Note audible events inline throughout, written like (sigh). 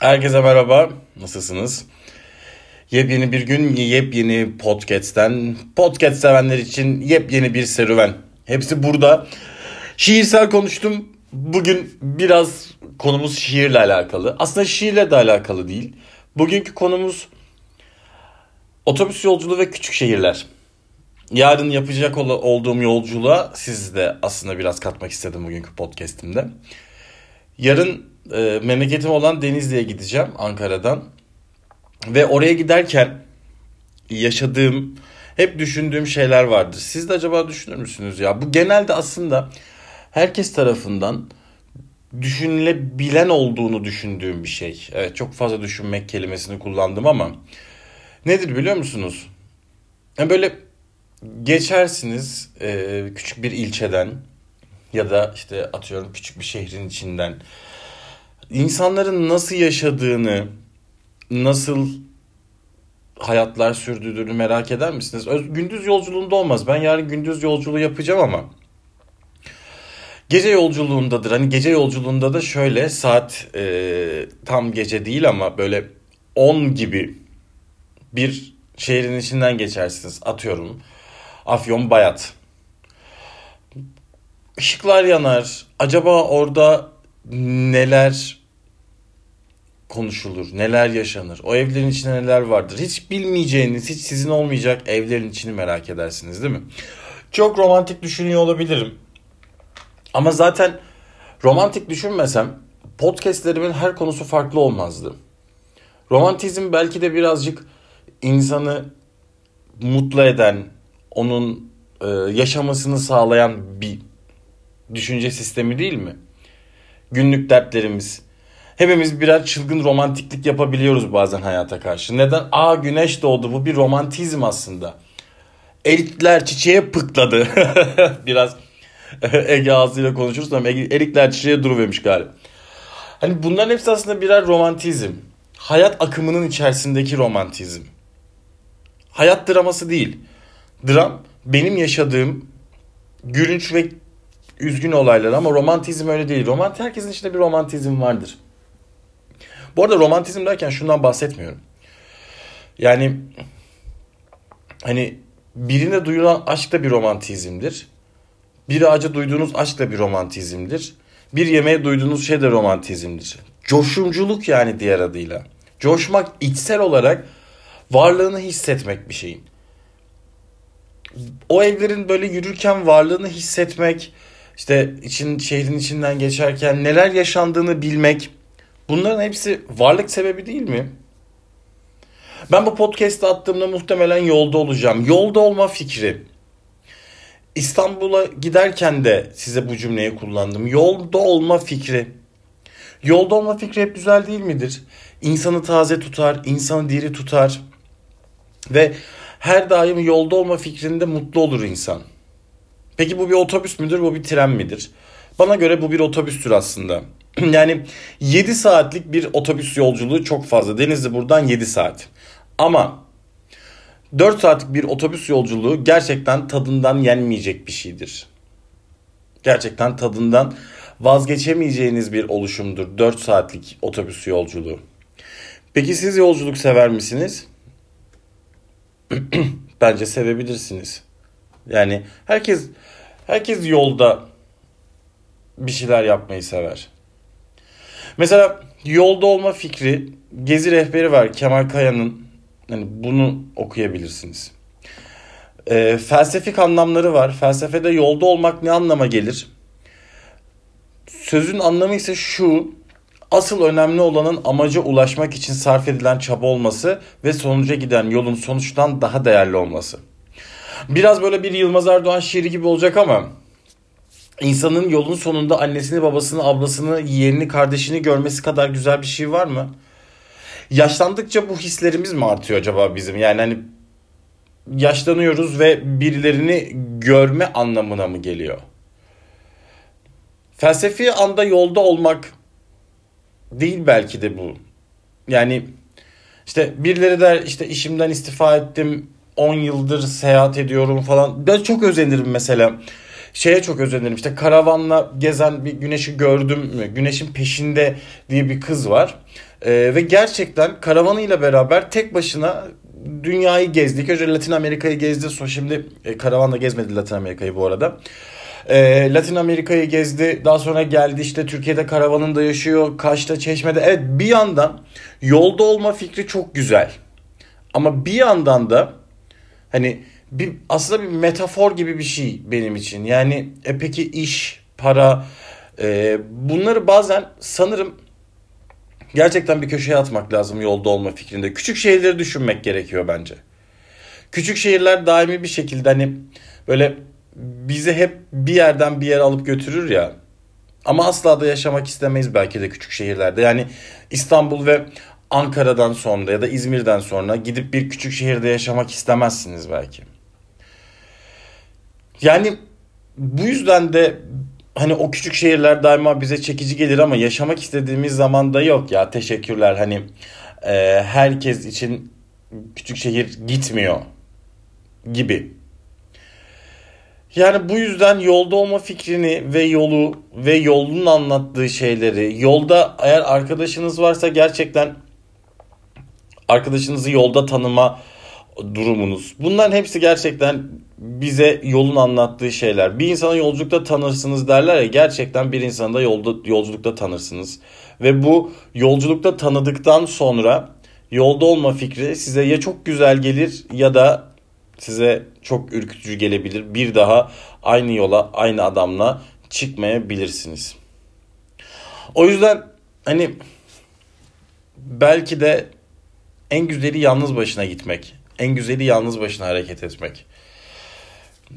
Herkese merhaba. Nasılsınız? Yepyeni bir gün, yepyeni podcast'ten, podcast sevenler için yepyeni bir serüven. Hepsi burada. Şiirsel konuştum. Bugün biraz konumuz şiirle alakalı. Aslında şiirle de alakalı değil. Bugünkü konumuz otobüs yolculuğu ve küçük şehirler. Yarın yapacak olduğum yolculuğa siz de aslında biraz katmak istedim bugünkü podcast'imde. Yarın e, memleketim olan Denizli'ye gideceğim Ankara'dan. Ve oraya giderken yaşadığım, hep düşündüğüm şeyler vardır. Siz de acaba düşünür müsünüz ya? Bu genelde aslında herkes tarafından düşünülebilen olduğunu düşündüğüm bir şey. Evet çok fazla düşünmek kelimesini kullandım ama nedir biliyor musunuz? Yani böyle geçersiniz e, küçük bir ilçeden ya da işte atıyorum küçük bir şehrin içinden insanların nasıl yaşadığını, nasıl hayatlar sürdürdüğünü merak eder misiniz? Gündüz yolculuğunda olmaz. Ben yarın gündüz yolculuğu yapacağım ama gece yolculuğundadır. Hani gece yolculuğunda da şöyle saat e, tam gece değil ama böyle 10 gibi bir şehrin içinden geçersiniz. Atıyorum Afyon Bayat. Işıklar yanar. Acaba orada neler konuşulur, neler yaşanır, o evlerin içinde neler vardır. Hiç bilmeyeceğiniz, hiç sizin olmayacak evlerin içini merak edersiniz değil mi? Çok romantik düşünüyor olabilirim. Ama zaten romantik düşünmesem podcastlerimin her konusu farklı olmazdı. Romantizm belki de birazcık insanı mutlu eden, onun e, yaşamasını sağlayan bir düşünce sistemi değil mi? Günlük dertlerimiz, hepimiz birer çılgın romantiklik yapabiliyoruz bazen hayata karşı. Neden? Aa güneş doğdu bu bir romantizm aslında. Erikler çiçeğe pıkladı. (laughs) Biraz (laughs) Ege ağzıyla konuşuruz ama erikler çiçeğe duruvermiş galiba. Hani bunların hepsi aslında birer romantizm. Hayat akımının içerisindeki romantizm. Hayat draması değil. Dram benim yaşadığım gülünç ve üzgün olaylar ama romantizm öyle değil. Romant herkesin içinde bir romantizm vardır. Bu arada romantizm derken şundan bahsetmiyorum. Yani hani birine duyulan aşk da bir romantizmdir. Bir ağaca duyduğunuz aşk da bir romantizmdir. Bir yemeğe duyduğunuz şey de romantizmdir. Coşumculuk yani diğer adıyla. Coşmak içsel olarak varlığını hissetmek bir şeyin. O evlerin böyle yürürken varlığını hissetmek, işte için şehrin içinden geçerken neler yaşandığını bilmek, Bunların hepsi varlık sebebi değil mi? Ben bu podcast'ı attığımda muhtemelen yolda olacağım. Yolda olma fikri. İstanbul'a giderken de size bu cümleyi kullandım. Yolda olma fikri. Yolda olma fikri hep güzel değil midir? İnsanı taze tutar, insanı diri tutar. Ve her daim yolda olma fikrinde mutlu olur insan. Peki bu bir otobüs müdür, bu bir tren midir? Bana göre bu bir otobüstür aslında. (clears throat) yani 7 saatlik bir otobüs yolculuğu çok fazla. Denizli buradan 7 saat. Ama 4 saatlik bir otobüs yolculuğu gerçekten tadından yenmeyecek bir şeydir. Gerçekten tadından vazgeçemeyeceğiniz bir oluşumdur 4 saatlik otobüs yolculuğu. Peki siz yolculuk sever misiniz? (clears throat) Bence sevebilirsiniz. Yani herkes herkes yolda bir şeyler yapmayı sever. Mesela yolda olma fikri gezi rehberi var Kemal Kaya'nın. Yani bunu okuyabilirsiniz. E, felsefik anlamları var. Felsefede yolda olmak ne anlama gelir? Sözün anlamı ise şu. Asıl önemli olanın amaca ulaşmak için sarf edilen çaba olması ve sonuca giden yolun sonuçtan daha değerli olması. Biraz böyle bir Yılmaz Erdoğan şiiri gibi olacak ama insanın yolun sonunda annesini, babasını, ablasını, yeğenini, kardeşini görmesi kadar güzel bir şey var mı? Yaşlandıkça bu hislerimiz mi artıyor acaba bizim? Yani hani yaşlanıyoruz ve birilerini görme anlamına mı geliyor? Felsefi anda yolda olmak değil belki de bu. Yani işte birileri der işte işimden istifa ettim 10 yıldır seyahat ediyorum falan. Ben çok özenirim mesela şeye çok özenirim. İşte karavanla gezen bir güneşi gördüm mü? Güneşin peşinde diye bir kız var. Ee, ve gerçekten karavanıyla beraber tek başına dünyayı gezdik. Önce Latin Amerika'yı gezdi. Sonra şimdi e, karavanla gezmedi Latin Amerika'yı bu arada. E, Latin Amerika'yı gezdi. Daha sonra geldi işte Türkiye'de karavanında yaşıyor. Kaş'ta, Çeşme'de. Evet bir yandan yolda olma fikri çok güzel. Ama bir yandan da hani bir aslında bir metafor gibi bir şey benim için. Yani e peki iş, para e, bunları bazen sanırım gerçekten bir köşeye atmak lazım yolda olma fikrinde. Küçük şehirleri düşünmek gerekiyor bence. Küçük şehirler daimi bir şekilde hani böyle bizi hep bir yerden bir yere alıp götürür ya. Ama asla da yaşamak istemeyiz belki de küçük şehirlerde. Yani İstanbul ve Ankara'dan sonra ya da İzmir'den sonra gidip bir küçük şehirde yaşamak istemezsiniz belki. Yani bu yüzden de hani o küçük şehirler daima bize çekici gelir ama yaşamak istediğimiz zaman da yok ya teşekkürler hani e, herkes için küçük şehir gitmiyor gibi. Yani bu yüzden yolda olma fikrini ve yolu ve yolun anlattığı şeyleri yolda eğer arkadaşınız varsa gerçekten arkadaşınızı yolda tanıma durumunuz. Bunların hepsi gerçekten bize yolun anlattığı şeyler. Bir insana yolculukta tanırsınız derler ya gerçekten bir insanı da yolda, yolculukta tanırsınız. Ve bu yolculukta tanıdıktan sonra yolda olma fikri size ya çok güzel gelir ya da size çok ürkütücü gelebilir. Bir daha aynı yola, aynı adamla çıkmayabilirsiniz. O yüzden hani belki de en güzeli yalnız başına gitmek. En güzeli yalnız başına hareket etmek.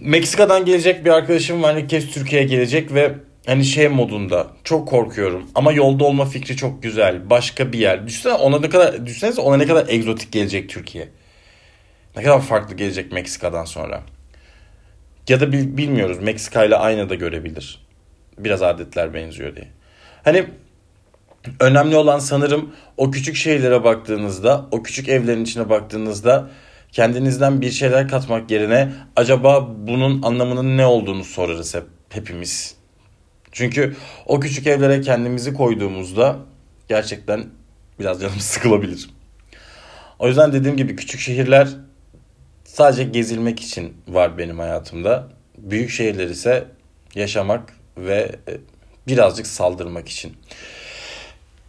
Meksika'dan gelecek bir arkadaşım var. İlk kez Türkiye'ye gelecek ve hani şey modunda çok korkuyorum. Ama yolda olma fikri çok güzel. Başka bir yer. Düşünsene ona ne kadar düşünsenize ona ne kadar egzotik gelecek Türkiye. Ne kadar farklı gelecek Meksika'dan sonra. Ya da bilmiyoruz. Meksika ile aynı da görebilir. Biraz adetler benziyor diye. Hani önemli olan sanırım o küçük şeylere baktığınızda, o küçük evlerin içine baktığınızda kendinizden bir şeyler katmak yerine acaba bunun anlamının ne olduğunu sorarız hep hepimiz. Çünkü o küçük evlere kendimizi koyduğumuzda gerçekten biraz canımız (laughs) sıkılabilir. O yüzden dediğim gibi küçük şehirler sadece gezilmek için var benim hayatımda. Büyük şehirler ise yaşamak ve e, birazcık saldırmak için.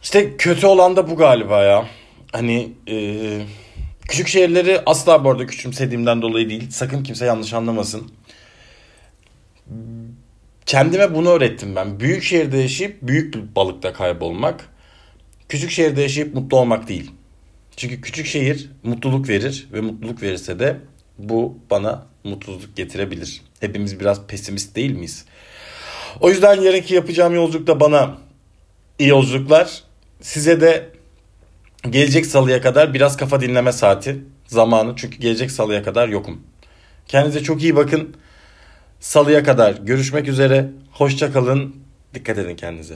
İşte kötü olan da bu galiba ya. Hani e, küçük şehirleri asla bu arada küçümsediğimden dolayı değil. Sakın kimse yanlış anlamasın. Kendime bunu öğrettim ben. Büyük şehirde yaşayıp büyük bir balıkta kaybolmak. Küçük şehirde yaşayıp mutlu olmak değil. Çünkü küçük şehir mutluluk verir ve mutluluk verirse de bu bana mutsuzluk getirebilir. Hepimiz biraz pesimist değil miyiz? O yüzden yarınki yapacağım yolculukta bana iyi yolculuklar. Size de gelecek salıya kadar biraz kafa dinleme saati zamanı. Çünkü gelecek salıya kadar yokum. Kendinize çok iyi bakın. Salıya kadar görüşmek üzere. Hoşça kalın. Dikkat edin kendinize.